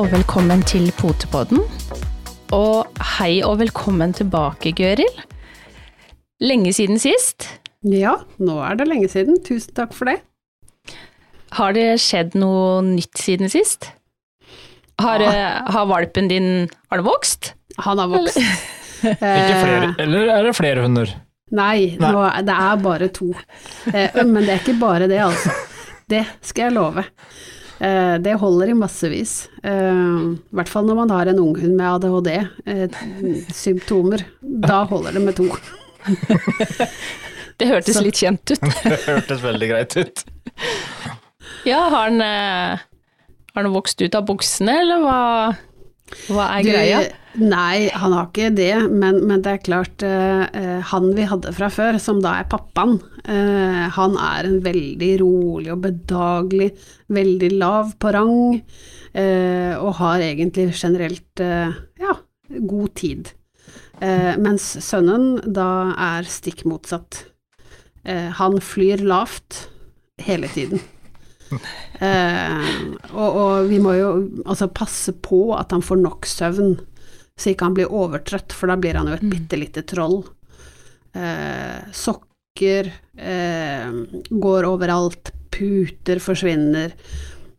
Og velkommen til Potepodden. Og hei og velkommen tilbake, Gøril. Lenge siden sist. Ja, nå er det lenge siden. Tusen takk for det. Har det skjedd noe nytt siden sist? Har, Ja. har valpen din Har det vokst? Han har vokst. Ikke flere, eller er det flere hunder? Nei, Nei. Nå, er- det er bare to. Eh, men det er ikke bare det, altså. Det skal jeg love. Eh, det holder i massevis. Eh, I hvert fall når man har en unghund med ADHD-symptomer. da holder det med to. Det hørtes Så- litt kjent ut. Det hørtes veldig greit ut. Ja, har eh, har han vokst ut av buksene, eller hva, hva er Du, greia? Nei, han har ikke det, men, men det er klart eh, eh, Han vi hadde fra før, som da er pappaen, eh, han er en veldig rolig og bedagelig, veldig lav på rang, eh, og har egentlig generelt eh, ja, god tid. Eh, mens sønnen da er stikk motsatt. Han flyr lavt hele tiden. Eh, og, og vi må jo altså passe på at han får nok søvn, så ikke han blir overtrøtt, for da blir han jo et bitte lite troll. Eh, sokker eh, går overalt, puter forsvinner,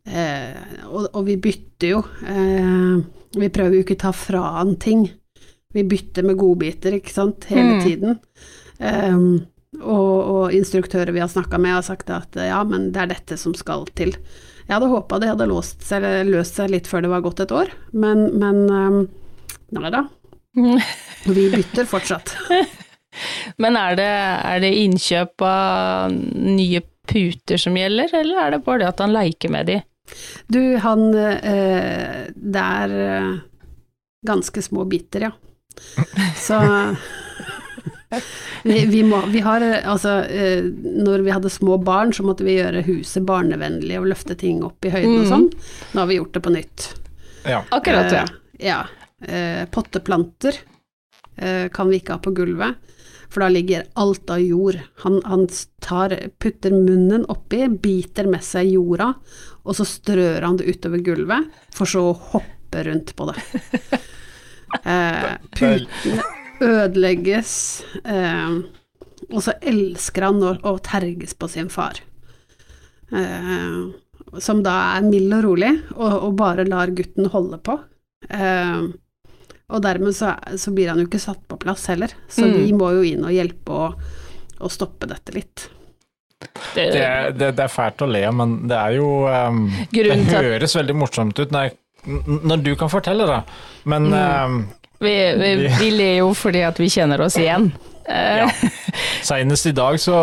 eh, og, og vi bytter jo. Eh, vi prøver jo ikke å ta fra han ting. Vi bytter med godbiter, ikke sant, hele Mm. tiden. Eh, og, og instruktører vi har snakka med, har sagt at ja, men det er dette som skal til. Jeg hadde håpa det hadde låst seg, eller løst seg litt før det var gått et år, men, men um, nei da. Vi bytter fortsatt. Men er det, er det innkjøp av nye puter som gjelder, eller er det bare det at han leker med de? Du, han eh, Det er eh, ganske små biter, ja. Så vi, vi, må, vi har eh, altså eh, Når vi hadde små barn, så måtte vi gjøre huset barnevennlig og løfte ting opp i høyden og Mm. sånn. Nå har vi gjort det på nytt. Ja. Akkurat, ja. Eh, ja. Eh, potteplanter eh, kan vi ikke ha på gulvet, for da ligger alt av jord. Han, han tar, putter munnen oppi, biter med seg jorda, og så strør han det utover gulvet, for så å hoppe rundt på det. Eh, putene ødelegges, eh, og så elsker han å, å terges på sin far. Eh, som da er mild og rolig, og, og bare lar gutten holde på. Eh, og dermed så, så blir han jo ikke satt på plass heller, så Mm. vi må jo inn og hjelpe å, å stoppe dette litt. Det, Det, det, det er fælt å le, men det er jo um, Det høres veldig morsomt ut når, når du kan fortelle det, men um, vi, vi, vi ler jo fordi at vi kjenner oss igjen. Eh, ja. Seinest i dag så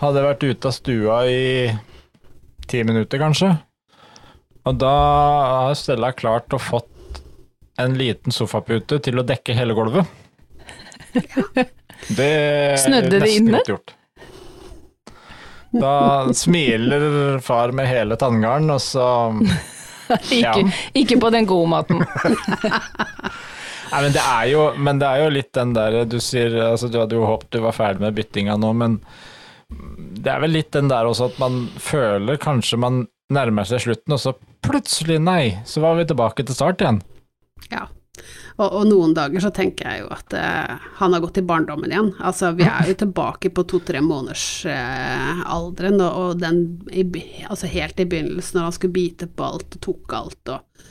hadde jeg vært ute av stua i ti minutter, kanskje. Og da har Stella klart å fått en liten sofapute til å dekke hele gulvet. Det er Snødde det inne? gjort. Da smiler far med hele tanngarden, og så ikke, ikke på den gode maten. Nei, men det er jo, men det er jo litt den der du sier altså Du hadde jo håpet du var ferdig med byttinga nå, men det er vel litt den der også at man føler kanskje man nærmer seg slutten, og så plutselig, nei, så var vi tilbake til start igjen. Og, og noen dager så tenker jeg jo at eh, han har gått i barndommen igjen. Altså, vi er jo tilbake på to-tre måneders eh, alderen, og, og den i, altså helt i begynnelsen, når han skulle bite på alt og tok alt og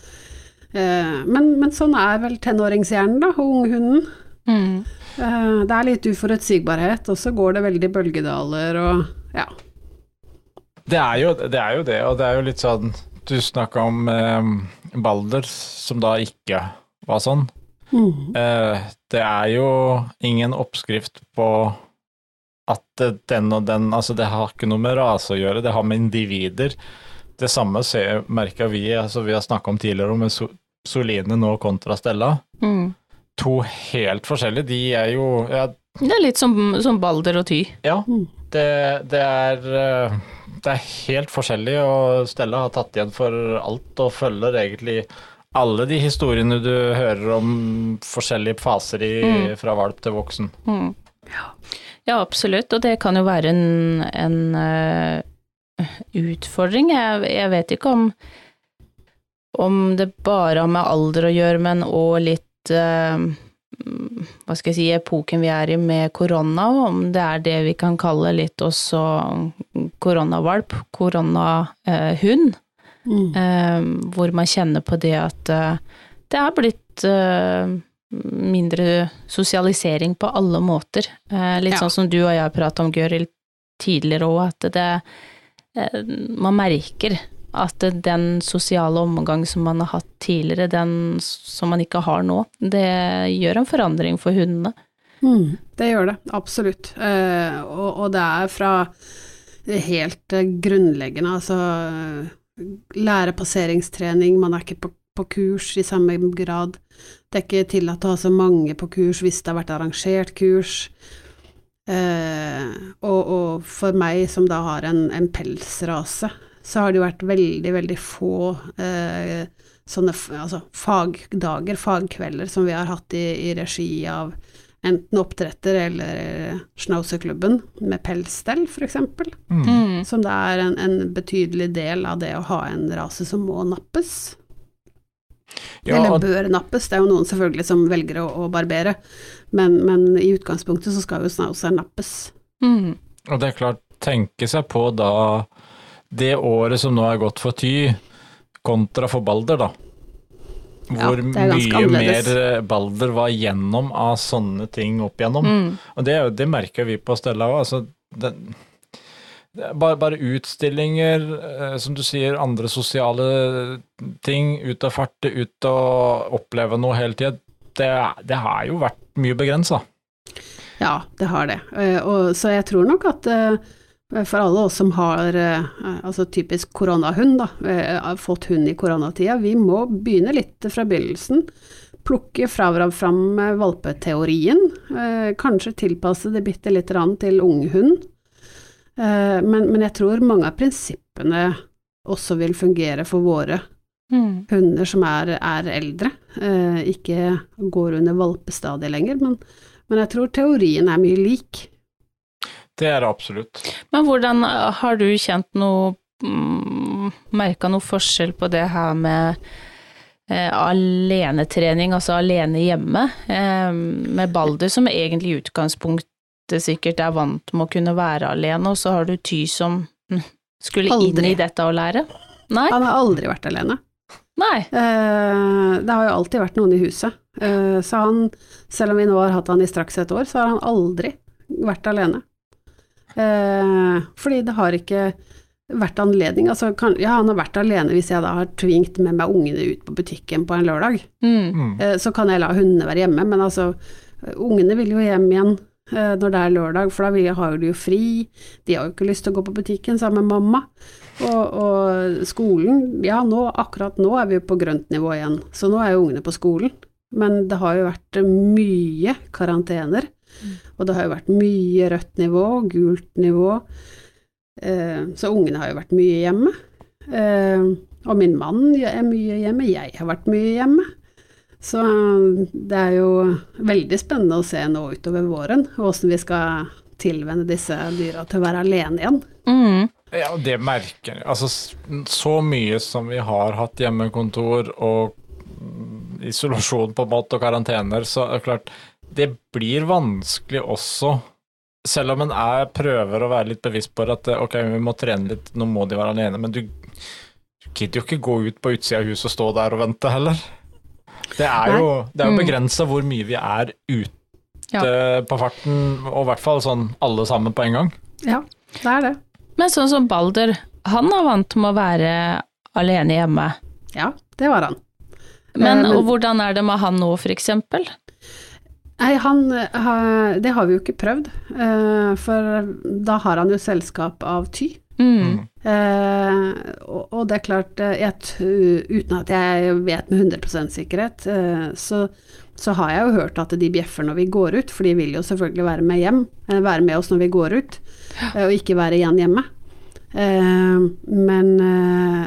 eh, men, men sånn er vel tenåringshjernen, da, og unghunden. Mm. Eh, det er litt uforutsigbarhet, og så går det veldig bølgedaler og ja. Det er jo det, er jo det og det er jo litt sånn Du snakka om eh, Balder, som da ikke var sånn. Mm. Eh, det er jo ingen oppskrift på at den og den Altså, det har ikke noe med rase å gjøre, det har med individer. Det samme merka vi, altså vi har snakka om tidligere, med Soline nå kontra Stella. Mm. To helt forskjellige. De er jo Ja, Det er litt som, som Balder og Ty. ja Mm. det, det er eh, Det er helt forskjellig, og Stella har tatt igjen for alt og følger egentlig alle de historiene du hører om forskjellige faser i, Mm. fra valp til voksen. Mm. Ja, absolutt, og det kan jo være en, en uh, utfordring. Jeg, jeg vet ikke om om det bare har med alder å gjøre, men òg litt uh, hva skal jeg si, epoken vi er i med korona, om det er det vi kan kalle litt også koronavalp, koronahund. Mm. Eh, hvor man kjenner på det at uh, det er blitt uh, mindre sosialisering på alle måter. Uh, litt ja. sånn som du og jeg prata om, Gøril, tidligere òg, at det Man merker at den sosiale omgang som man har hatt tidligere, den som man ikke har nå, det gjør en forandring for hundene. Mm, det gjør det, absolutt. Eh, og, og, det er fra helt grunnleggende, altså lære passeringstrening, man er ikke på, på, kurs i samme grad. Det er ikke tillatt å ha så mange på kurs hvis det har vært arrangert kurs. Eh, og, og, for meg som da har en, en pelsrase, så har det jo vært veldig, veldig få eh, sånne altså, fagdager, fagkvelder, som vi har hatt i, i regi av enten oppdretter eller eh, Schnauserklubben med pelsstell, f.eks. Mm. mm. Som det er en, en, betydelig del av det å ha en rase som må nappes. Ja, eller bør nappes, det er jo noen selvfølgelig som velger å, å barbere, men, men, i utgangspunktet så skal jo Schnauzer nappes. Mm. Og det er klart, tenke seg på da det året som nå er gått for Ty, kontra for Balder, da. Hvor ja, mye mer eh, Balder var gjennom av sånne ting opp igjennom. Mm. Og det, det, merker vi på Stella òg. Altså, bare, bare, utstillinger, eh, som du sier, andre sosiale ting. Ut av farte, ut og oppleve noe hele tida. Det, det, har jo vært mye begrensa. Ja, det har det. Eh, og, så jeg tror nok at for alle oss som har eh, altså typisk koronahund, da, eh, fått hund i koronatida, vi må begynne litt fra begynnelsen. Plukke fra fram valpeteorien, eh, kanskje tilpasse det bitte litt til unghund. Men, men jeg tror mange av prinsippene også vil fungere for våre mm. hunder som er, er eldre, ikke går under valpestadiet lenger. Men, men jeg tror teorien er mye lik. Det er det absolutt. Men hvordan har du kjent noe mm, Merka noe forskjell på det her med eh, alenetrening, altså alene hjemme, eh, med Balder, som egentlig i utgangspunktet sikkert er vant med å kunne være alene, og så har du Ty som mm, skulle aldri. inn i dette å lære? Nei? Han har aldri vært alene. Nei. Eh, det har jo alltid vært noen i huset. Eh, så han, selv om vi nå har hatt han i straks et år, så har han aldri vært alene. Eh, fordi det har ikke vært anledning. Altså, kan, ja, han har vært alene hvis jeg da har tvingt med meg ungene ut på butikken på en lørdag. Mm. mm. Eh, så kan jeg la hundene være hjemme, men altså, ungene vil jo hjem igjen eh, når det er lørdag, for da har de jo fri. De har jo ikke lyst til å gå på butikken sammen med mamma. Og, og skolen, ja nå, akkurat nå er vi jo på grønt nivå igjen, så nå er jo ungene på skolen. Men det har jo vært mye karantener. Og det har jo vært mye rødt nivå, gult nivå. Eh, så ungene har jo vært mye hjemme. Eh, og min mann er mye hjemme, jeg har vært mye hjemme. Så det er jo veldig spennende å se nå utover våren åssen vi skal tilvenne disse dyra til å være alene igjen. Mm. Ja, det merker jeg. Altså, så mye som vi har hatt hjemmekontor og isolasjon på en måte og karantener, så er det klart det blir vanskelig også, selv om en er, prøver å være litt bevisst på at ok, vi må trene litt, nå må de være alene, men du, du gidder jo ikke gå ut på utsida av huset og stå der og vente heller. Det er jo, det jo mm. begrensa hvor mye vi er ute ja. på farten, og i hvert fall sånn alle sammen på en gang. Ja, det er det. Men sånn som Balder, han er vant med å være alene hjemme. Ja, det var han. Men, men hvordan er det med han nå, for eksempel? Nei, han Det har vi jo ikke prøvd, eh, for da har han jo selskap av Ty. Mm. Eh, og, det er klart, eh, jeg, uten at jeg vet med 100% sikkerhet, så, så, har jeg jo hørt at de bjeffer når vi går ut, for de vil jo selvfølgelig være med hjem, være med oss når vi går ut, og ikke være igjen hjemme. men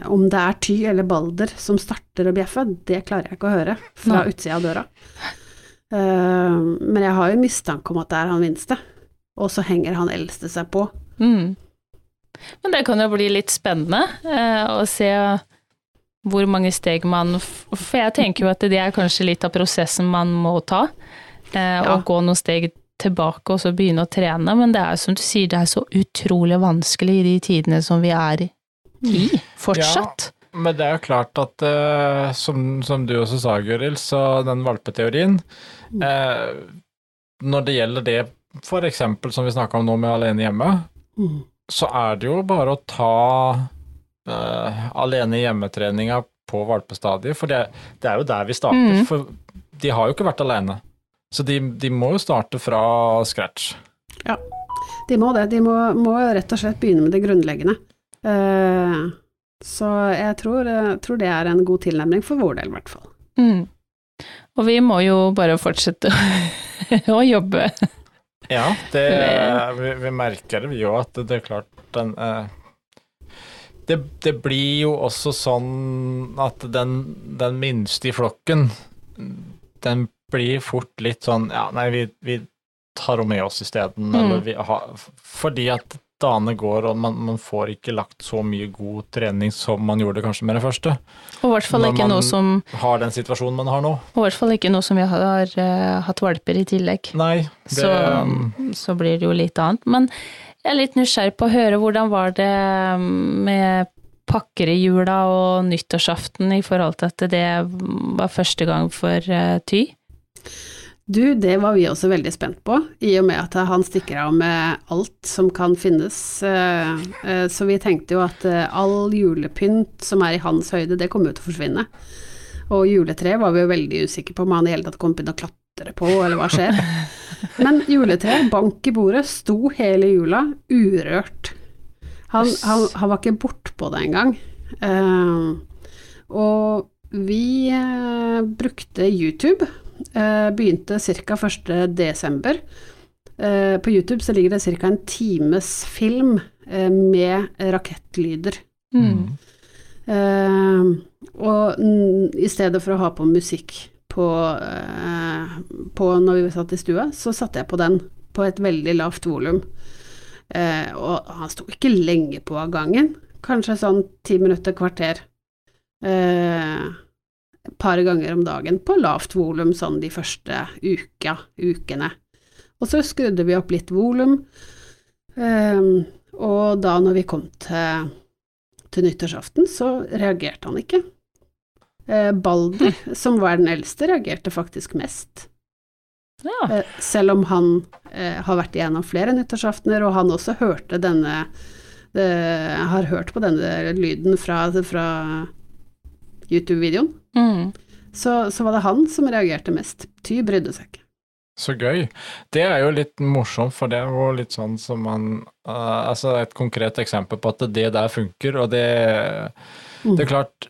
om det er Ty eller Balder som starter å bjeffe, det klarer jeg ikke å høre fra utsida av døra. Uh, men jeg har jo mistanke om at det er han minste, og så henger han eldste seg på. Mm. Men det kan jo bli litt spennende uh, å se hvor mange steg man For jeg tenker jo at det er kanskje litt av prosessen man må ta. Eh, Ja. Å gå noen steg tilbake og så begynne å trene, men det er som du sier, det er så utrolig vanskelig i de tidene som vi er i, fortsatt. Men det er jo klart at, uh, som, som du også sa, Gøril, så den valpeteorien uh, Når det gjelder det eksempel som vi snakka om nå med Alene hjemme, Mm. så er det jo bare å ta uh, alene hjemmetreninga på valpestadiet, for det, det er jo der vi starter. Mm. For de har jo ikke vært alene, så de, de må jo starte fra scratch. Ja, De må det. De må, må rett og slett begynne med det grunnleggende. Eh, så jeg tror, jeg tror det er en god tilnærming for vår del, i hvert fall. Mm. Og vi må jo bare fortsette å jobbe. Ja, det, vi, vi merker det, vi òg, at det er klart den eh, det, det blir jo også sånn at den, den minste i flokken, den blir fort litt sånn Ja, nei, vi, vi tar henne med oss isteden, Mm. eller vi har Fordi at dagene går, og man, man får ikke lagt så mye god trening som man gjorde kanskje med det første. Og i hvert fall ikke noe som Har den situasjonen man har nå. Og i hvert fall ikke noe som vi har uh, hatt valper i tillegg. Nei, det Så, så blir det jo litt annet. Men jeg er litt nysgjerrig på å høre hvordan var det med pakker i jula og nyttårsaften i forhold til at det var første gang for uh, Ty? Du, det var vi også veldig spent på, i og med at han stikker av med alt som kan finnes. eh, eh, Så vi tenkte jo at eh, all julepynt som er i hans høyde, det kommer jo til å forsvinne. Og juletre var vi jo veldig usikre på om han i hele tatt kom til å klatre på, eller hva skjer. Men juletre, bank i bordet, sto hele jula urørt. Han, han, han var ikke bortpå det engang. Og vi brukte YouTube. Eh, begynte ca. 1. desember. Eh, på YouTube så ligger det ca. en times film eh, med rakettlyder. Mm. Eh, og i stedet for å ha på musikk på, på når vi satt i stua, så satte jeg på den på et veldig lavt volum. Eh, og han sto ikke lenge på av gangen, kanskje sånn ti minutter, kvarter. Eh, et par ganger om dagen på lavt volum sånn de første uka, ukene. Og så skrudde vi opp litt volum, eh, og da når vi kom til til nyttårsaften, så reagerte han ikke. Eh, Balder, som var den eldste, reagerte faktisk mest. Ja. Eh, selv om han eh, har vært igjennom flere nyttårsaftener, og han også hørte denne eh, Har hørt på denne lyden fra, fra YouTube-videoen. Mm. Så, så var det han som reagerte mest. Ty brydde seg ikke. Så gøy. Det er jo litt morsomt, for det er jo litt sånn som man uh, Altså et konkret eksempel på at det der funker, og det Det er klart,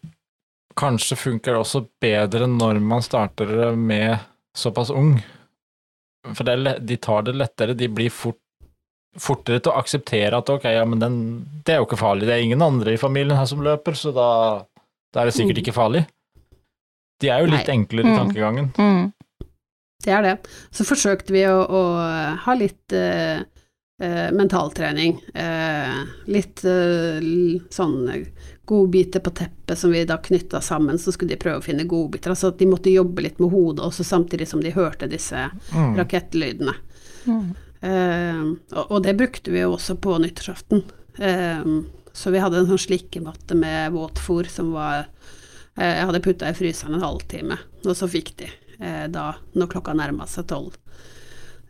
kanskje funker det også bedre når man starter med såpass ung. For det de tar det lettere, de blir fort fortere til å akseptere at ok, ja, men den, det er jo ikke farlig, det er ingen andre i familien her som løper, så da, da er det sikkert Mm. ikke farlig. De er jo litt Nei. enklere i Mm. tankegangen. Mm. Det er det. Så forsøkte vi å, å ha litt uh, eh, mentaltrening. Uh, litt eh, sånn godbiter på teppet som vi da knytta sammen, så skulle de prøve å finne godbiter. Altså at de måtte jobbe litt med hodet også, samtidig som de hørte disse Mm. rakettlydene. Mm. Eh, og, og det brukte vi jo også på nyttårsaften. Eh, så vi hadde en sånn slikkematte med våtfôr som var eh, Jeg hadde putta i fryseren en halvtime, og så fikk de eh, da når klokka nærma seg tolv.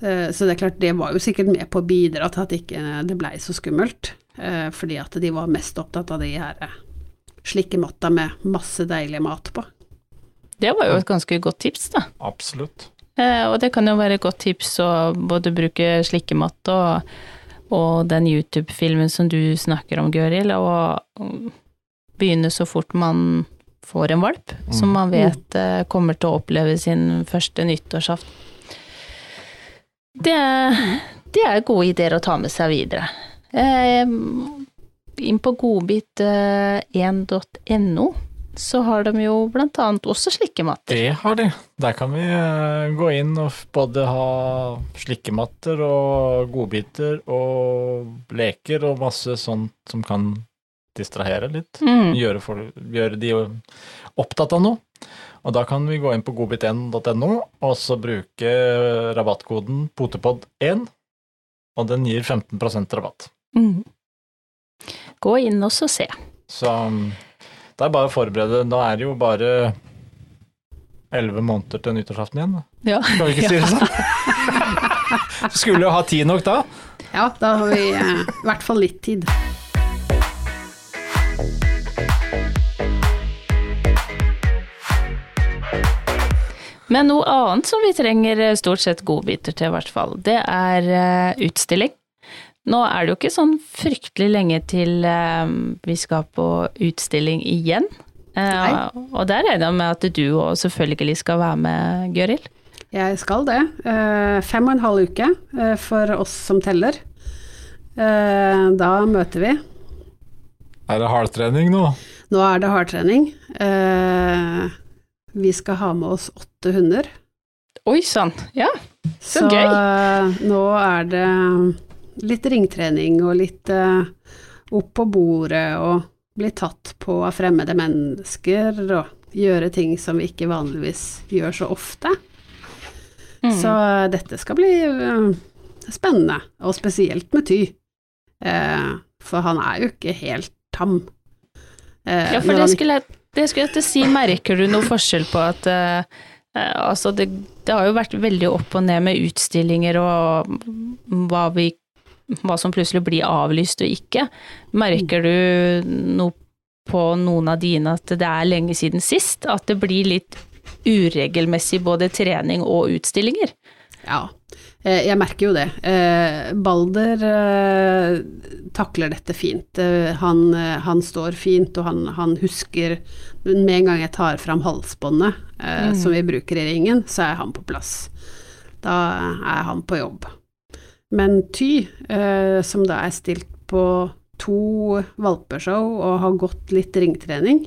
Eh, så det er klart, det var jo sikkert med på å bidra til at ikke det blei så skummelt, eh, fordi at de var mest opptatt av de her eh, slikkematta med masse deilig mat på. Det var jo et ganske godt tips, da. Absolutt. Eh, og det kan jo være et godt tips å både bruke slikkematte og, og den YouTube-filmen som du snakker om, Gøril, og mm, begynne så fort man får en valp, som Mm. man vet eh, kommer til å oppleve sin første nyttårsaften. Det, det er gode ideer å ta med seg videre. Eh, inn på godbit1.no så har de jo blant annet også slikkematter. Det har de. Der kan vi eh, gå inn og både ha slikkematter og godbiter og leker og masse sånt som kan distrahere litt. Mm. Gjøre, folk, gjøre de opptatt av noe. Og da kan vi gå inn på godbit1.no og så bruke rabattkoden potepod1, og den gir 15% rabatt. Mm. Gå inn og så se. Så det er bare å forberede. Nå er det jo bare elleve måneder til nyttårsaften igjen. Ja. Skal vi ikke si det sånn? Skulle jo ha tid nok da. Ja, da har vi eh, i hvert fall litt tid. Men noe annet som vi trenger eh, stort sett godbiter til, i hvert fall, det er eh, utstilling. Nå er det jo ikke sånn fryktelig lenge til eh, vi skal på utstilling igjen. Eh, Nei. og der regner jeg med at du òg selvfølgelig skal være med, Gøril. Jeg skal det. Eh, fem og en halv uke for oss som teller. Eh, da møter vi. Er det hardtrening nå? Nå er det hardtrening. Eh, vi skal ha med oss åtte hunder. Oi sann, ja. Så Så gøy. Så nå er det litt ringtrening og litt eh, opp på bordet og bli tatt på av fremmede mennesker og gjøre ting som vi ikke vanligvis gjør så ofte. Mm. Så eh, dette skal bli eh, spennende, og spesielt med Ty. Eh, for han er jo ikke helt tam. Eh, Ja, for det skulle, jeg, det skulle jeg til å si, merker du noe forskjell på at eh, eh, Altså, det, det har jo vært veldig opp og ned med utstillinger og hva vi hva som plutselig blir avlyst og ikke. Merker du noe på noen av dine at det er lenge siden sist? At det blir litt uregelmessig både trening og utstillinger? Ja, eh, jeg merker jo det. Eh, Balder eh, takler dette fint. Han, han står fint, og han, han husker Med en gang jeg tar fram halsbåndet mm. som vi bruker i ringen, så er han på plass. Da er han på jobb. Men Ty, eh, som da er stilt på to valpeshow og har gått litt ringtrening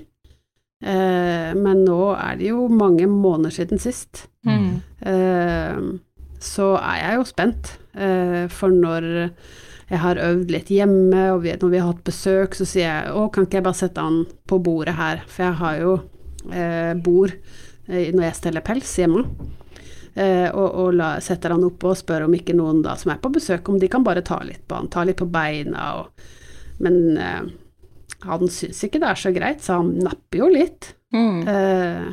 eh, Men nå er det jo mange måneder siden sist. Mm. Eh, så er jeg jo spent, eh, for når jeg har øvd litt hjemme, og vi, når vi har hatt besøk, så sier jeg å, kan ikke jeg bare sette han på bordet her, for jeg har jo eh, bord eh, når jeg steller pels hjemme. Eh, og og la, setter han opp og spør om ikke noen da som er på besøk, om de kan bare ta litt på han, ta litt på beina og Men eh, han syns ikke det er så greit, så han napper jo litt. Mm. Eh,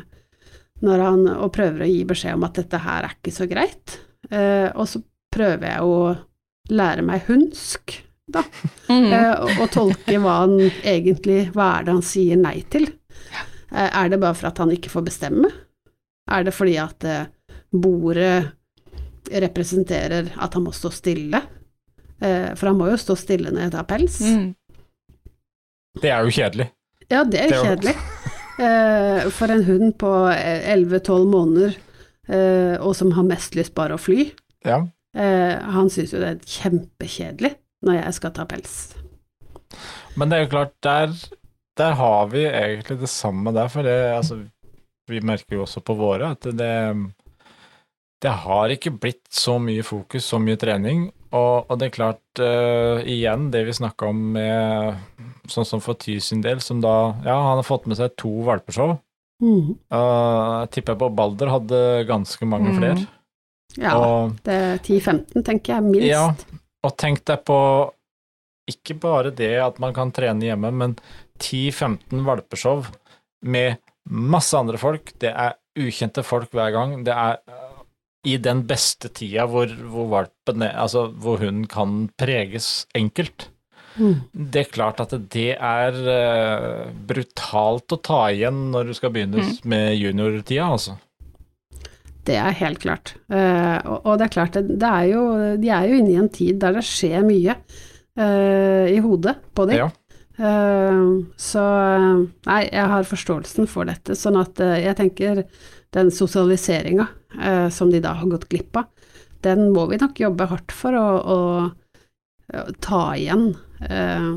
når han, og prøver å gi beskjed om at dette her er ikke så greit. Eh, og så prøver jeg å lære meg hundsk, da, Mm. eh, og, og tolke hva han egentlig Hva er det han sier nei til? Eh, er det bare for at han ikke får bestemme? Er det fordi at bordet representerer at han må stå stille? Eh, for han må jo stå stille når jeg tar pels. Mm. Det er jo kjedelig. Ja, det er Det er kjedelig. Jo... for en hund på 11-12 måneder, eh, og som har mest lyst bare å fly, Ja. eh, han syns jo det er kjempekjedelig når jeg skal ta pels. Men det er jo klart, der, der har vi egentlig det samme der, for det, altså, vi merker jo også på våre at det, det har ikke blitt så mye fokus, så mye trening, og, og det er klart, uh, igjen, det vi snakka om med sånn som for Ty sin del, som da, ja, han har fått med seg to valpeshow, Mm. uh, tipper jeg på Balder hadde ganske mange mm. flere, Ja, og det er 10-15, tenker jeg, minst. Ja, og tenk deg på ikke bare det at man kan trene hjemme, men 10-15 valpeshow med masse andre folk. Det er ukjente folk hver gang. Det er i den beste tida hvor, hvor valpen er, altså hvor hunden kan preges enkelt. Mm. Det er klart at det er uh, brutalt å ta igjen når du skal begynne Mm. med juniortida, altså. Det er helt klart. Uh, og, og det er klart, det, det er jo, de er jo inne i en tid der det skjer mye uh, i hodet på dem. Ja. Så nei, jeg har forståelsen for dette, sånn at jeg tenker den sosialiseringa som de da har gått glipp av, den må vi nok jobbe hardt for å, å, å ta igjen. Eh,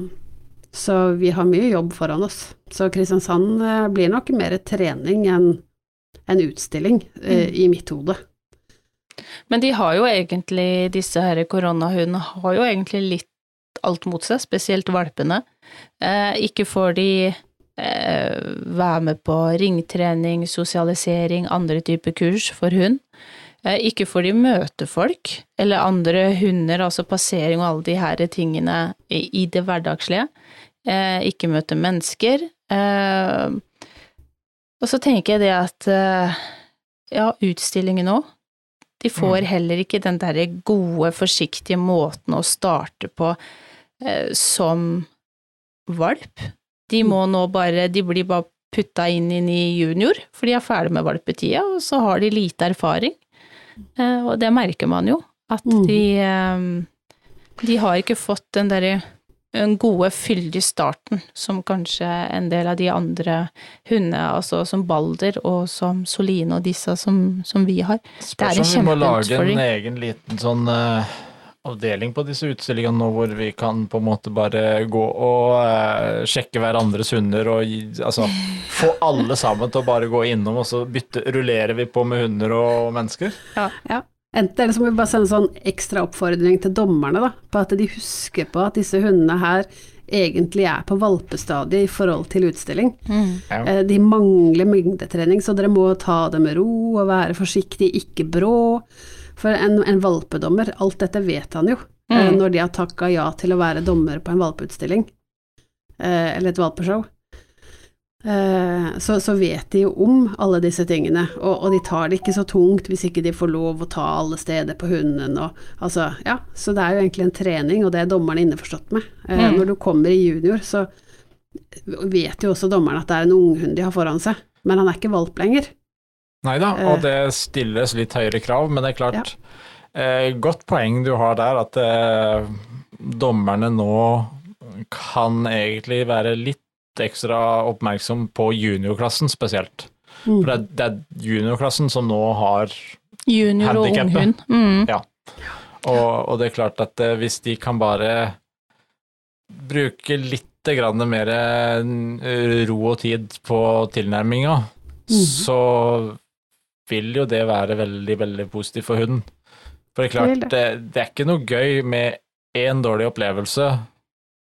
så vi har mye jobb foran oss. Så Kristiansand eh, blir nok mer trening enn en utstilling eh, i mitt hode. Men de har jo egentlig, disse her koronahundene har jo egentlig litt alt mot seg, spesielt valpene. Eh, ikke får de eh, være med på ringtrening, sosialisering, andre typer kurs for hund. Eh, ikke får de møte folk, eller andre hunder, altså passering og alle de her tingene i, det hverdagslige. Eh, ikke møte mennesker. Eh, og så tenker jeg det at eh, ja, utstillingen òg. De får Mm. heller ikke den derre gode, forsiktige måten å starte på eh, som valp. De må nå bare De blir bare putta inn, i junior, for de er ferdig med valpetida, og så har de lite erfaring. Eh, og det merker man jo, at Mm. de eh, De har ikke fått den derre den gode, fyldige starten som kanskje en del av de andre hundene, altså som Balder og som Soline og disse som, som vi har. Det er en Spørs om vi må lage en egen liten sånn eh, avdeling på disse utstillingene nå, hvor vi kan på en måte bare gå og eh, sjekke hverandres hunder og gi, altså, få alle sammen til å bare gå innom, og så bytte, rullerer vi på med hunder og mennesker. Ja. Enten så må vi bare sende sånn ekstra oppfordring til dommerne, da, på at de husker på at disse hundene her egentlig er på valpestadiet i forhold til utstilling. Ja. Eh, De mangler mengdetrening, så dere må ta det med ro og være forsiktige, ikke brå. For en, en valpedommer, alt dette vet han jo, eh, Mm. når de har takka ja til å være dommer på en valpeutstilling, eh, eller et valpeshow. Eh, Så, så vet de jo om alle disse tingene, og, og de tar det ikke så tungt hvis ikke de får lov å ta alle steder på hunden. Og, altså, ja, så det er jo egentlig en trening, og det er dommerne innforstått med. Mm. Når du kommer i junior, så vet jo også dommerne at det er en unghund de har foran seg, men han er ikke valp lenger. Nei da, Eh. og det stilles litt høyere krav, men det er klart eh, Godt poeng du har der, at eh, dommerne nå kan egentlig være litt ekstra oppmerksom på juniorklassen spesielt. For det er, det er juniorklassen som nå har Junior og unghund. Mm. Og, og det er klart at hvis de kan bare bruke litt grann mer ro og tid på tilnærminga, mm. så vil jo det være veldig, veldig positivt for hunden. For det er klart, det, det er ikke noe gøy med én dårlig opplevelse.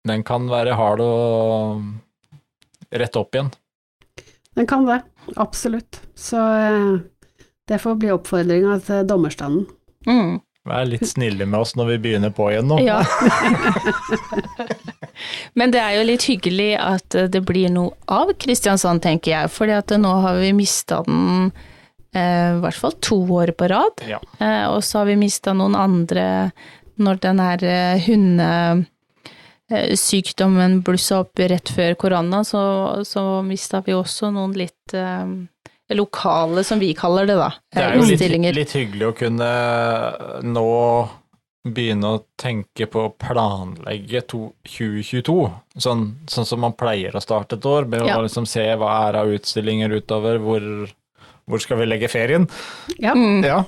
Den kan være hard å rette opp igjen. Den kan det, absolutt. Så eh, det får bli oppfordringa til dommerstanden. Mm. Vær litt snille med oss når vi begynner på igjen nå. Ja. Men det er jo litt hyggelig at det blir noe av Kristiansand, tenker jeg. fordi at nå har vi mista den eh, i hvert fall to år på rad. Ja. Eh, og så har vi mista noen andre når den her eh, hundesykdommen blussa opp rett før korona, så, så mista vi også noen litt eh, lokale, som vi kaller det, da. Det eh, er jo litt, litt hyggelig å kunne nå begynne å tenke på å planlegge to, 2022, sånn, sånn som man pleier å starte et år, med Ja. å liksom se hva er av utstillinger utover, hvor, hvor skal vi legge ferien? Ja. Mm. Ja.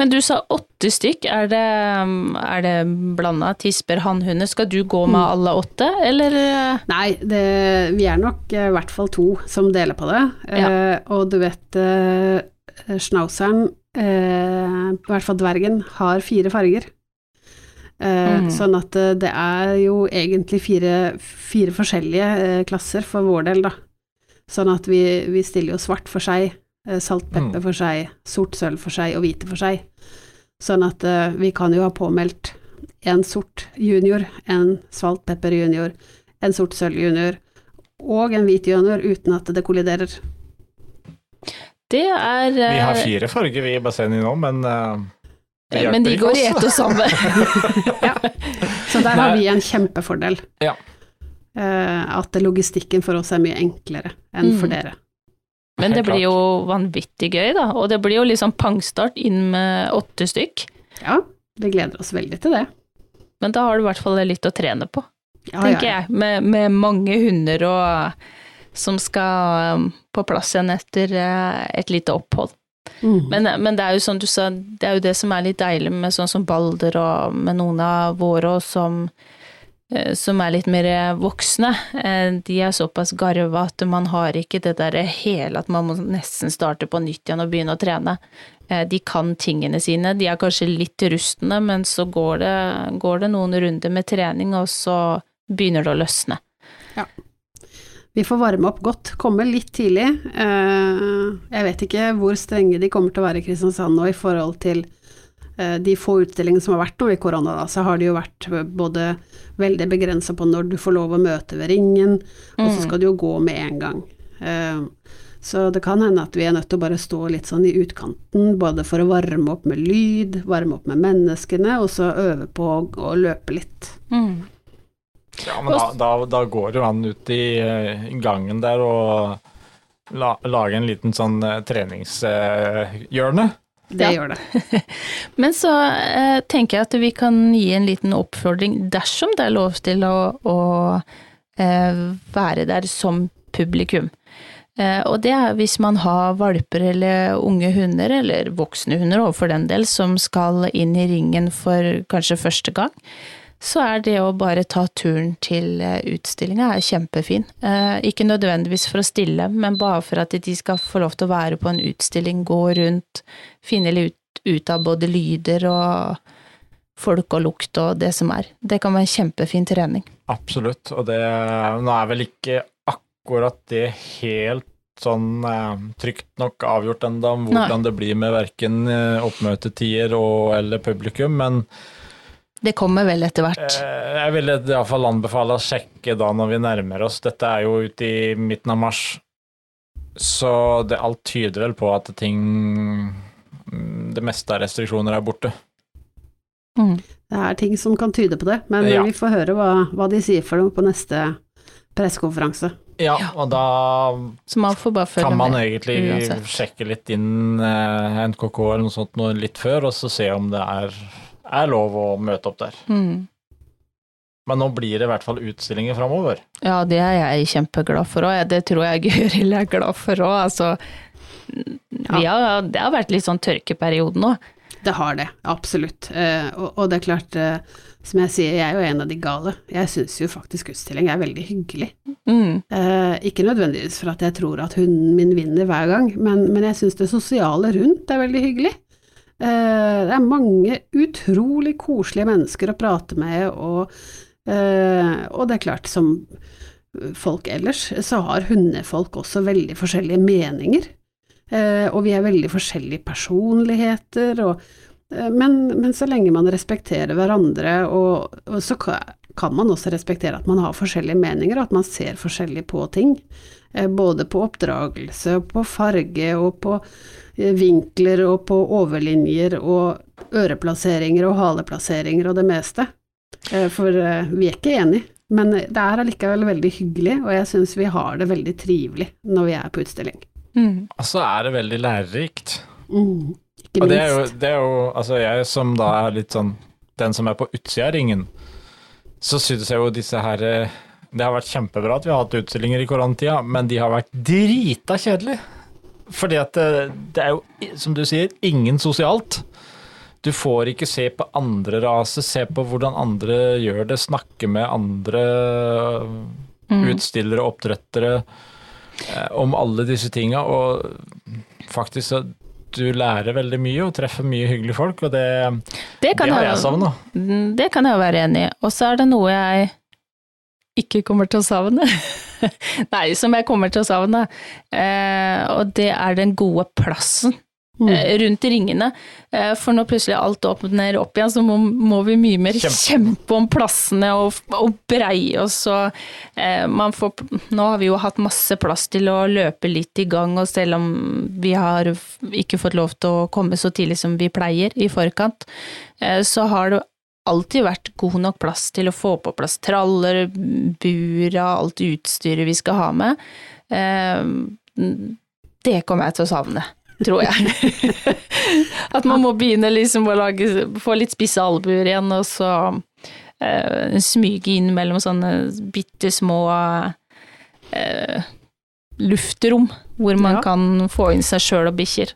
Men du sa åtte stykk, er det, er det blanda tisper, hannhunder? Skal du gå med alle åtte, eller? Nei, det, vi er nok eh, i hvert fall to som deler på det. Eh, og du vet, eh, schnauzeren, eh, i hvert fall dvergen, har fire farger. Eh, Mm. Sånn at eh, det er jo egentlig fire, fire forskjellige eh, klasser for vår del, da. Sånn at vi, vi stiller jo svart for seg, salt pepper Mm. for seg, sort sølv for seg og hvite for seg. Sånn at uh, vi kan jo ha påmeldt en sort junior, en svalt pepper junior, en sort sølv junior og en hvit junior uten at det kolliderer. Det er Vi har eh, fire farger vi i bassenget nå, men uh, det hjelper Men de går i ett og samme. ja. Så der har vi en kjempefordel. Ja. Eh, at logistikken for oss er mye enklere enn for Mm. dere. Men det blir jo vanvittig gøy, da. Og det blir jo liksom pangstart inn med åtte stykk. Ja, vi gleder oss veldig til det. Men da har du i hvert fall litt å trene på, Ja, tenker ja, ja. jeg. Med, med mange hunder og som skal um, på plass igjen etter eh, et lite opphold. Mm. Men, men det er jo sånn du sa, det er jo det som er litt deilig med sånn som Balder og med noen av våre og som som er litt mer voksne, eh, de er såpass garva at man har ikke det derre hele at man må nesten starte på nytt igjen og begynne å trene. Eh, de kan tingene sine, de er kanskje litt rustne, men så går det, går det noen runder med trening, og så begynner det å løsne. Ja. Vi får varme opp godt, komme litt tidlig. Jeg vet ikke hvor strenge de kommer til å være i Kristiansand nå i forhold til Eh, de få utstillingene som har vært nå i korona, da, så har det jo vært både veldig begrensa på når du får lov å møte ved ringen, og så mm. skal du jo gå med en gang. Eh, så det kan hende at vi er nødt til å bare stå litt sånn i utkanten, både for å varme opp med lyd, varme opp med menneskene, og så øve på å løpe litt. Mm. Ja, men da, da, da, går jo an ut i gangen der og la, lage en liten sånn treningshjørne. Det ja. gjør det. Men så eh, tenker jeg at vi kan gi en liten oppfordring dersom det er lov til å, å eh, være der som publikum. Eh, og det er hvis man har valper eller unge hunder, eller voksne hunder overfor for den del, som skal inn i ringen for kanskje første gang så er det å bare ta turen til eh, utstillinga kjempefin. Eh, ikke nødvendigvis for å stille, men bare for at de skal få lov til å være på en utstilling, gå rundt, finne litt ut av både lyder og folk og lukt og det som er. Det kan være en kjempefin trening. Absolutt, og det nå er vel ikke akkurat det helt sånn eh, trygt nok avgjort enda om hvordan Nei. det blir med verken eh, oppmøtetider og eller publikum, men det kommer vel etter hvert? Eh, jeg vil iallfall anbefale å sjekke da når vi nærmer oss. Dette er jo ute i midten av mars, så det alt tyder vel på at ting mm, Det meste av restriksjoner er borte. Mm. Det er ting som kan tyde på det, men ja. vi får høre hva, hva, de sier for noe på neste pressekonferanse. Ja, og da kan man egentlig uansett. sjekke litt inn eh, NKK eller noe sånt noe litt før, og så se om det er er lov å møte opp der. Mm. Men nå blir det i hvert fall utstillinger framover. Ja, det er jeg kjempeglad for òg. Det tror jeg Gøril er glad for òg. Altså, ja. har, det har vært litt sånn tørkeperiode nå. Det har det, absolutt. Eh, og, og, det er klart, eh, som jeg sier, jeg er jo en av de gale. Jeg syns jo faktisk utstilling er veldig hyggelig. Mm. Eh, ikke nødvendigvis for at jeg tror at hunden min vinner hver gang, men, men jeg syns det sosiale rundt er veldig hyggelig. Eh, det er mange utrolig koselige mennesker å prate med, og, eh, og det er klart, som folk ellers, så har hundefolk også veldig forskjellige meninger. Eh, og vi er veldig forskjellige personligheter, og, men, men, så lenge man respekterer hverandre, og, og, så kan man også respektere at man har forskjellige meninger, og at man ser forskjellig på ting. Både på oppdragelse, på farge, og på Eh, vinkler og på overlinjer og øreplasseringer og haleplasseringer og det meste. Eh, for eh, vi er ikke enige. Men det er allikevel veldig hyggelig, og jeg syns vi har det veldig trivelig når vi er på utstilling. Mm. Og så er det veldig lærerikt. Mm, ikke minst. Og det er, jo, det er jo Altså, jeg som da er litt sånn den som er på utsida av ringen, så synes jeg jo disse her Det har vært kjempebra at vi har hatt utstillinger i koronatida, men de har vært drita kjedelige. Fordi at det, det er jo, som du sier, ingen sosialt. Du får ikke se på andre raser, se på hvordan andre gjør det, snakke med andre mm. utstillere, oppdrettere, eh, om alle disse tinga. Og faktisk så du lærer veldig mye og treffer mye hyggelige folk, og det, det, det har jeg, jeg savna. Det kan jeg være enig i. Og så er det noe jeg ikke kommer til å savne. Nei, som jeg kommer til å savne. Eh, og det er den gode plassen. Mm. Eh, rundt ringene. Eh, for når plutselig alt åpner opp igjen, så må, må vi mye mer kjempe, kjempe om plassene og, og breie oss. Og, eh, får, nå har vi jo hatt masse plass til å løpe litt i gang, og selv om vi har ikke fått lov til å komme så tidlig som vi pleier i forkant, eh, så har det alltid vært god nok plass til å få på plass traller, bura, alt utstyret vi skal ha med. Eh, det kommer jeg til å savne, tror jeg. At man må begynne liksom å lage, få litt spisse albuer igjen, og så uh, smyge inn mellom sånne bitte små uh, luftrom hvor man ja. kan få inn seg sjøl og bikkjer.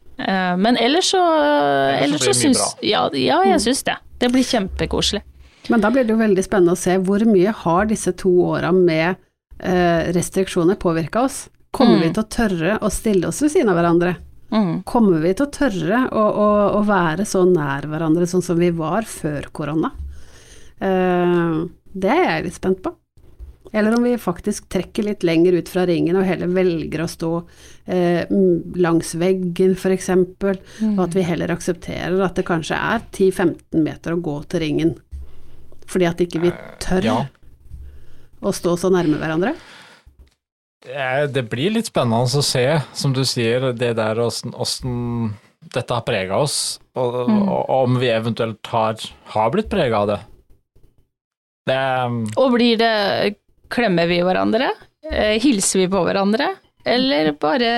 men ellers så, ellers så syns ja, ja, jeg mm. syns det. Det blir kjempekoselig. Men da blir det jo veldig spennende å se hvor mye har disse to åra med eh, restriksjoner påvirka oss? Kommer Mm. vi til å tørre å stille oss ved siden av hverandre? Mm. Kommer vi til å tørre å, å, å være så nær hverandre sånn som vi var før korona? Eh, det er jeg litt spent på. Eller om vi faktisk trekker litt lenger ut fra ringen og heller velger å stå eh, langs veggen f.eks., og at vi heller aksepterer at det kanskje er 10-15 meter å gå til ringen, fordi at ikke vi tør Ja. å stå så nærme hverandre. Eh, Det blir litt spennende å se, som du sier, det der åssen dette har prega oss, og, og om vi eventuelt har, har blitt prega av det. Det Og blir det Klemmer vi hverandre? Eh, hilser vi på hverandre? Eller bare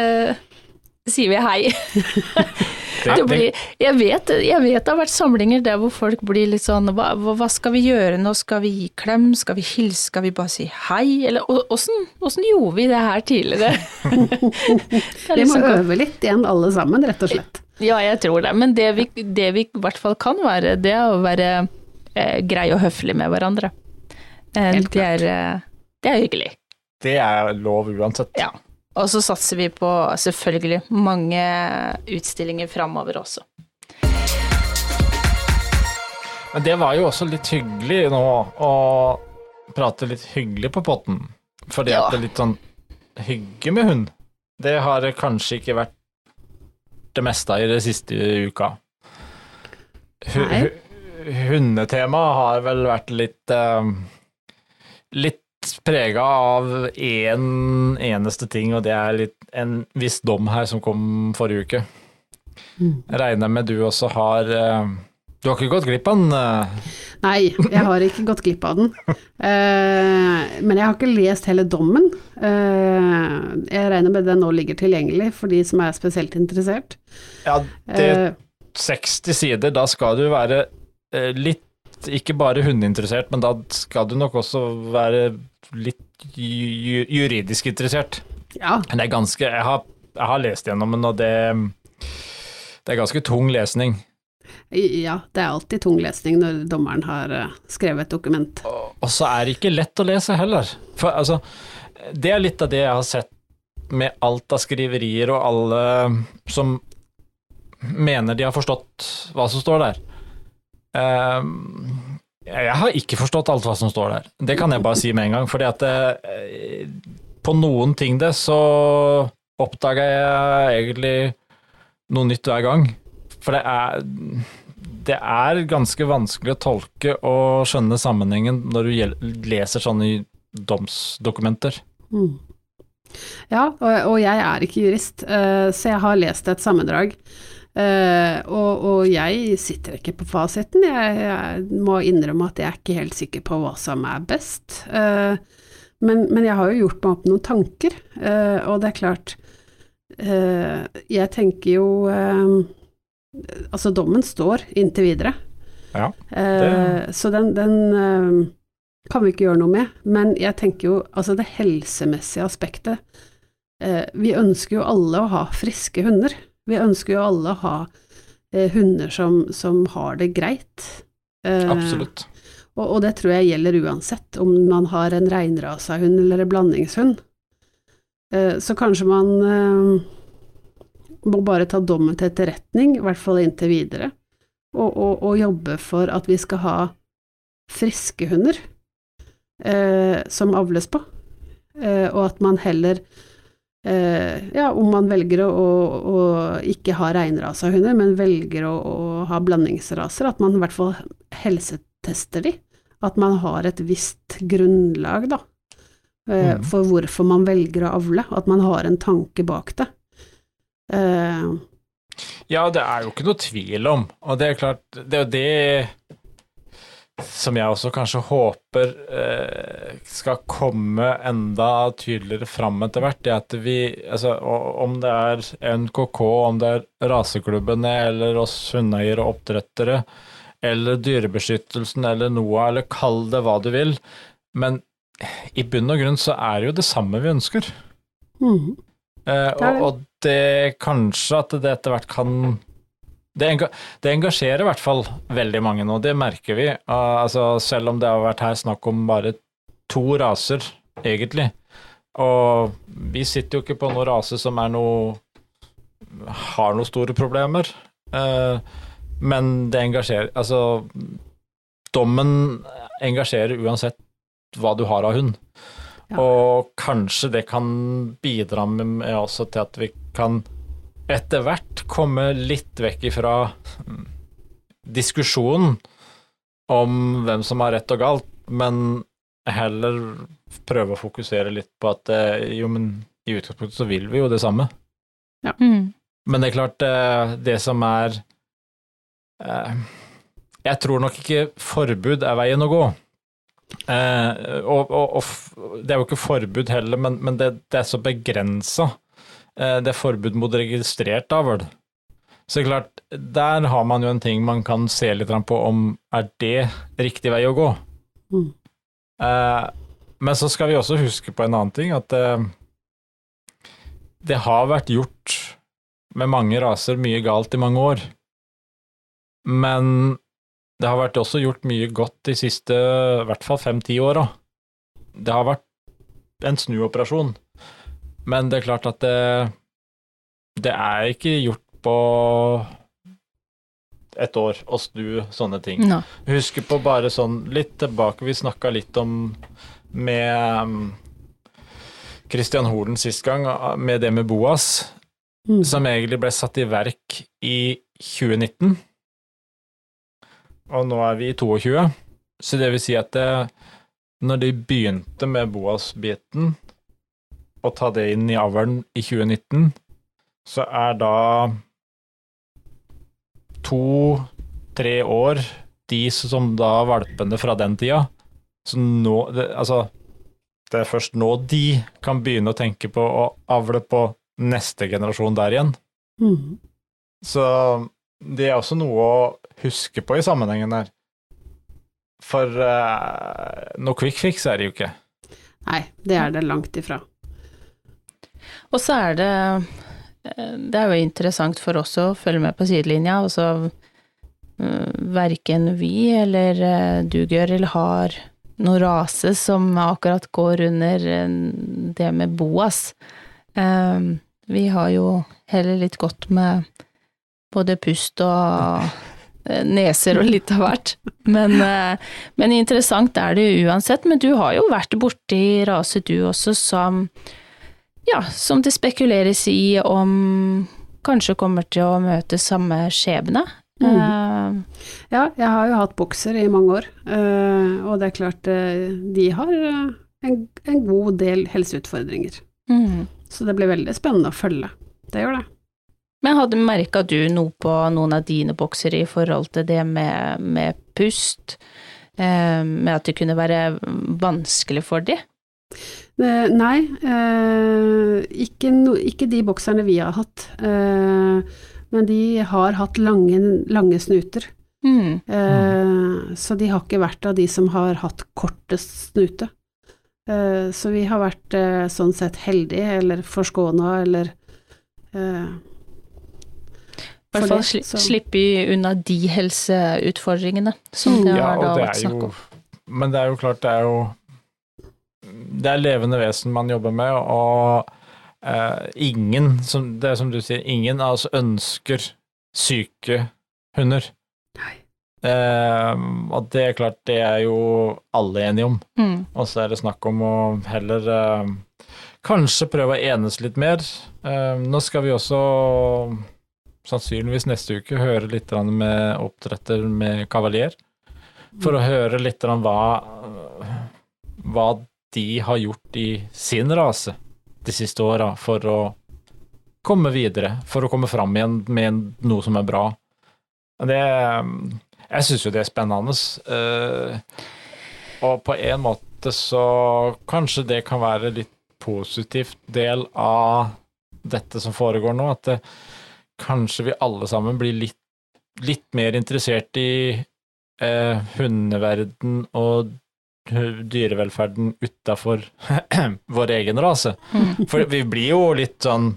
sier vi hei? det, Det blir, jeg, vet, jeg vet det har vært samlinger der hvor folk blir litt sånn hva, hva skal vi gjøre nå, skal vi gi klem, skal vi hilse, skal vi bare si hei, eller åssen gjorde vi det her tidligere? Det er Vi må liksom- øve litt igjen alle sammen, rett og slett. Ja, jeg tror det, men det vi, det vi i hvert fall kan være, det er å være eh, grei og høflig med hverandre. Eh, Helt det, er, eh, det er hyggelig. det er lov uansett. Ja. Og så satser vi på selvfølgelig mange utstillinger framover også. Men det var jo også litt hyggelig nå å prate litt hyggelig på potten. Fordi Ja. at det er litt sånn hygge med hund, det har kanskje ikke vært det meste av i det siste uka. H Nei. Hundetema hundetemaet har vel vært litt uh, litt prega av én eneste ting, og det er litt en viss dom her som kom forrige uke. Mm. Jeg regner med du også har eh, Du har ikke gått glipp av den? eh? Nei, jeg har ikke gått glipp av den. Eh, men jeg har ikke lest hele dommen. Jeg regner med den nå ligger tilgjengelig for de som er spesielt interessert. Ja, det Eh, 60 sider, da skal du være litt ikke bare hundeinteressert, men da skal du nok også være litt ju ju- juridisk interessert. ja, Det er ganske Jeg har, jeg har lest gjennom den, og det det er ganske tung lesning. ja, det er alltid tung lesning når dommeren har eh, skrevet et dokument. Og så er det ikke lett å lese heller. For altså, det er litt av det jeg har sett med alt av skriverier og alle som mener de har forstått hva som står der. Ehm, jeg har ikke forstått alt hva som står der. Det kan jeg bare si med en gang. fordi at eh, på noen ting det så oppdager jeg egentlig noe nytt hver gang. For det er det er ganske vanskelig å tolke og skjønne sammenhengen når du leser sånne domsdokumenter. Mm. Ja, og, og jeg er ikke jurist, eh, så jeg har lest et sammendrag. Eh, og, og jeg sitter ikke på fasiten. Jeg, jeg må innrømme at jeg er ikke helt sikker på hva som er best. Uh, men, men jeg har jo gjort meg opp noen tanker, uh, og det er klart Jeg tenker jo Altså, dommen står inntil videre. Ja, Eh, så den, den kan vi ikke gjøre noe med. Men jeg tenker jo, altså det helsemessige aspektet Vi ønsker jo alle å ha friske hunder. Vi ønsker jo alle å ha eh, hunder som, som har det greit. Eh, absolutt. og, og det tror jeg gjelder uansett om man har en reinrasa hund eller en blandingshund. Eh, så kanskje man eh, må bare ta dommen til etterretning, i hvert fall inntil videre, og, og, og jobbe for at vi skal ha friske hunder eh, som avles på, eh, og at man heller ja, om man velger å, å, ikke ha reinrasa hunder, men velger å, å ha blandingsraser, at man i hvert fall helsetester de. At man har et visst grunnlag, da, eh, Mhm. for hvorfor man velger å avle. At man har en tanke bak det. Eh, Ja, det er jo ikke noe tvil om, og det er klart, det er jo det som jeg også kanskje håper eh, skal komme enda tydeligere fram etter hvert, det at vi, altså om det er NKK, om det er raseklubbene eller oss hundeeiere og oppdrettere, eller Dyrebeskyttelsen eller NOAH, eller kall det hva du vil, men i bunn og grunn så er det jo det samme vi ønsker. Mm. Eh, og, og det kanskje at det etter hvert kan det, enga, det, engasjerer i hvert fall veldig mange nå, det merker vi. Uh, altså, selv om det har vært her snakk om bare to raser, egentlig. Og vi sitter jo ikke på noen rase som er noe har noen store problemer. Uh, men det engasjerer Altså, dommen engasjerer uansett hva du har av hund. Ja. Og kanskje det kan bidra med, med også til at vi kan etter hvert komme litt vekk ifra diskusjonen om hvem som har rett og galt, men heller prøve å fokusere litt på at eh, jo, men i utgangspunktet så vil vi jo det samme. Ja. Mm. Men det er klart, det, eh, som er eh, Jeg tror nok ikke forbud er veien å gå. og, og, og det er jo ikke forbud heller, men, men det, det, er så begrensa det er forbud mot registrert avl. Så klart, der har man jo en ting man kan se litt på om er det riktig vei å gå. Mm. Eh, men så skal vi også huske på en annen ting, at eh, det har vært gjort med mange raser mye galt i mange år. Men det har vært også gjort mye godt de siste i hvert fall fem-ti åra. Det har vært en snuoperasjon. Men det er klart at det, det er ikke gjort på et år å snu sånne ting. No. Husker på bare sånn litt tilbake, vi snakka litt om med um, Holen sist gang, med det med Boas, mm. som egentlig ble satt i verk i 2019. Og nå er vi i 22, så det vil si at det, når de begynte med Boas-biten, å ta det inn i avlen i 2019, så er da to-tre år de som da valpene fra den tida. Så nå det, Altså, det er først nå de kan begynne å tenke på å avle på neste generasjon der igjen. Mm. Så det er også noe å huske på i sammenhengen der. For uh, noe quick fix er det jo ikke. Nei, det er det langt ifra. Og så er det eh, Det er jo interessant for oss å følge med på sidelinja. Altså eh, verken vi eller eh, du, Gøril, har noen rase som akkurat går under det med Boas. Vi har jo heller litt godt med både pust og neser og litt av hvert. Men, men, interessant er det uansett. Men du har jo vært borti rase du også som ja, som det spekuleres i om kanskje kommer til å møte samme skjebne. Mm. Uh, ja, jeg har jo hatt bokser i mange år, uh, og det er klart uh, de har en, en, god del helseutfordringer. Mm. Så det blir veldig spennende å følge. Det gjør det. Men hadde merka du noe på noen av dine bokser i forhold til det med, med pust, med at det kunne være vanskelig for dem? Eh, nei, eh, ikke, no, ikke, de bokserne vi har hatt. Eh, men de har hatt lange, lange snuter. Mm. så de har ikke vært av de som har hatt kortest snute. så vi har vært sånn sett heldige, eller forskåna, eller i hvert fall sli, slippe unna de helseutfordringene som mm. det har da vært snakk om. Men det er jo klart, det er jo det er levende vesen man jobber med, og eh, ingen, som, det er som du sier, ingen av oss ønsker syke hunder. Eh, og det er klart, det er jo alle enige om. Mm. Og så er det snakk om å heller eh, kanskje prøve å enes litt mer. Eh, nå skal vi også sannsynligvis neste uke høre litt med oppdretter med kavalier. For å høre litt hva, hva de har gjort i sin rase de siste åra for å komme videre, for å komme fram igjen med noe som er bra. Det Jeg syns jo det er spennende. Uh, og på en måte så kanskje det kan være litt positivt del av dette som foregår nå, at det, kanskje vi alle sammen blir litt, litt mer interessert i eh, hundeverden og dyrevelferden utafor vår egen rase. Mm. For vi blir jo litt sånn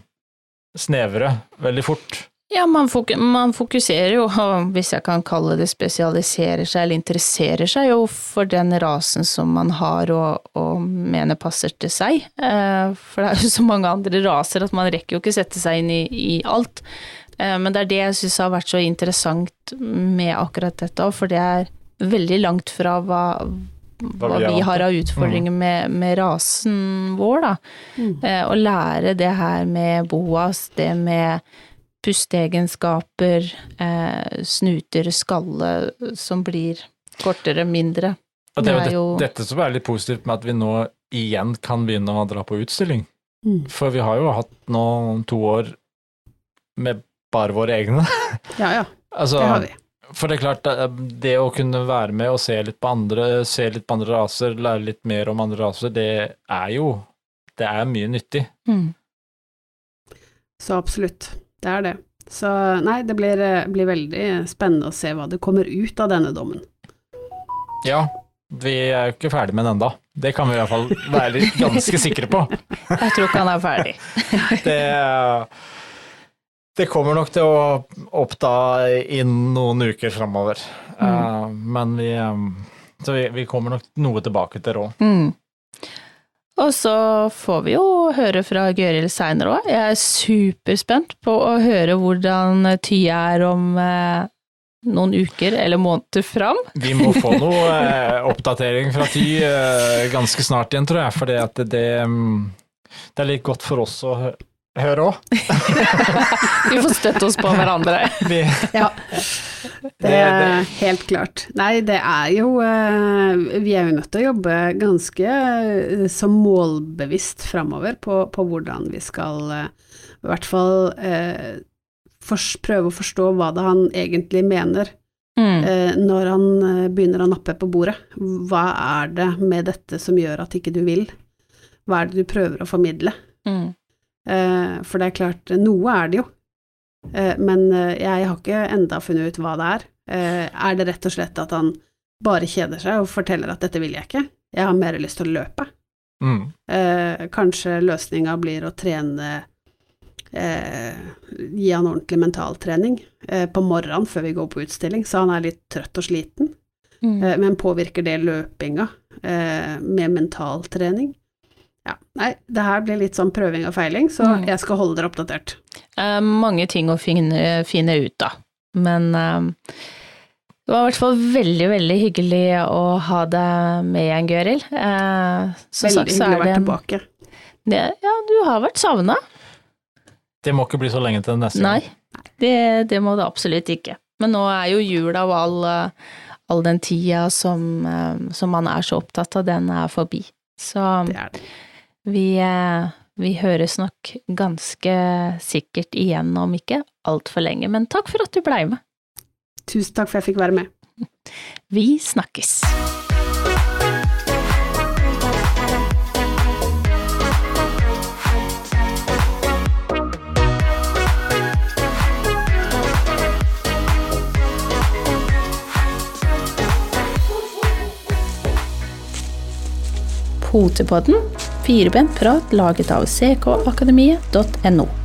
snevre veldig fort. Ja, man, fok man, fokuserer jo, hvis jeg kan kalle det spesialiserer seg, eller interesserer seg jo for den rasen som man har og, og mener passer til seg. Eh, for det er jo så mange andre raser at man rekker jo ikke sette seg inn i, i alt. Eh, men det er det jeg syns har vært så interessant med akkurat dette, for det er veldig langt fra hva, hva vi har av utfordringer mm. med, med, rasen vår, da. Mm. Eh, å lære det her med boas, det med pusteegenskaper, eh, snuter, skalle som blir kortere, mindre. Og det er jo det, dette som er litt positivt med at vi nå igjen kan begynne å dra på utstilling. Mm. For vi har jo hatt nå to år med bare våre egne. Ja, ja. altså, det har vi. For det er klart, det å kunne være med og se litt på andre, se litt på andre raser, lære litt mer om andre raser, det er jo Det er mye nyttig. Mm. Så absolutt. Det er det. Så nei, det blir, blir, veldig spennende å se hva det kommer ut av denne dommen. Ja, vi er jo ikke ferdig med den ennå. Det kan vi i hvert fall være ganske sikre på. Jeg tror ikke han er ferdig. det, det, kommer nok til å oppta innen noen uker framover. Mm. Uh, men vi, um, så vi, vi, kommer nok noe tilbake til råd. Mm. Og så får vi jo høre fra Gøril seinere òg. Jeg er superspent på å høre hvordan Tya er om uh, noen uker eller måneder fram. Vi må få noe eh, oppdatering fra Ty ganske snart igjen, tror jeg. For det, det, mm, det er litt godt for oss å høre òg. vi får støtte oss på hverandre. ja. Det er helt klart. Nei, det er jo eh, Vi er jo nødt til å jobbe ganske eh, så målbevisst framover på, på, hvordan vi skal eh, i hvert fall prøve å forstå hva det han egentlig mener. Mm. Når han begynner å nappe på bordet. Hva er det med dette som gjør at ikke du vil? Hva er det du prøver å formidle? Mm. For det er klart, noe er det jo. Eh, men eh, jeg har ikke enda funnet ut hva det er. Eh, er det rett og slett at han bare kjeder seg og forteller at dette vil jeg ikke, jeg har mer lyst til å løpe? Mm. Kanskje løsninga blir å trene Gi han ordentlig mentaltrening på morgenen før vi går på utstilling, så han er litt trøtt og sliten. Mm. Men påvirker det løpinga med mentaltrening? Ja, nei, det her blir litt sånn prøving og feiling, så mm. jeg skal holde dere oppdatert. Eh, mange ting å finne, finne ut av, men eh, det var i hvert fall veldig, veldig hyggelig å ha deg med igjen, Gøril. Eh, veldig sagt, hyggelig å være tilbake. Det, ja, du har vært savna. Det må ikke bli så lenge til neste gang. Nei, det, det, må det absolutt ikke. Men nå er jo jula og all, all den tida som, eh, som, man er så opptatt av, den er forbi. Så det er det. Vi, eh, vi høres nok ganske sikkert igjen om ikke altfor lenge, men takk for at du blei med. Tusen takk for jeg fikk være med. Vi snakkes. Potepodden firebent prat laget av ckakademiet.no.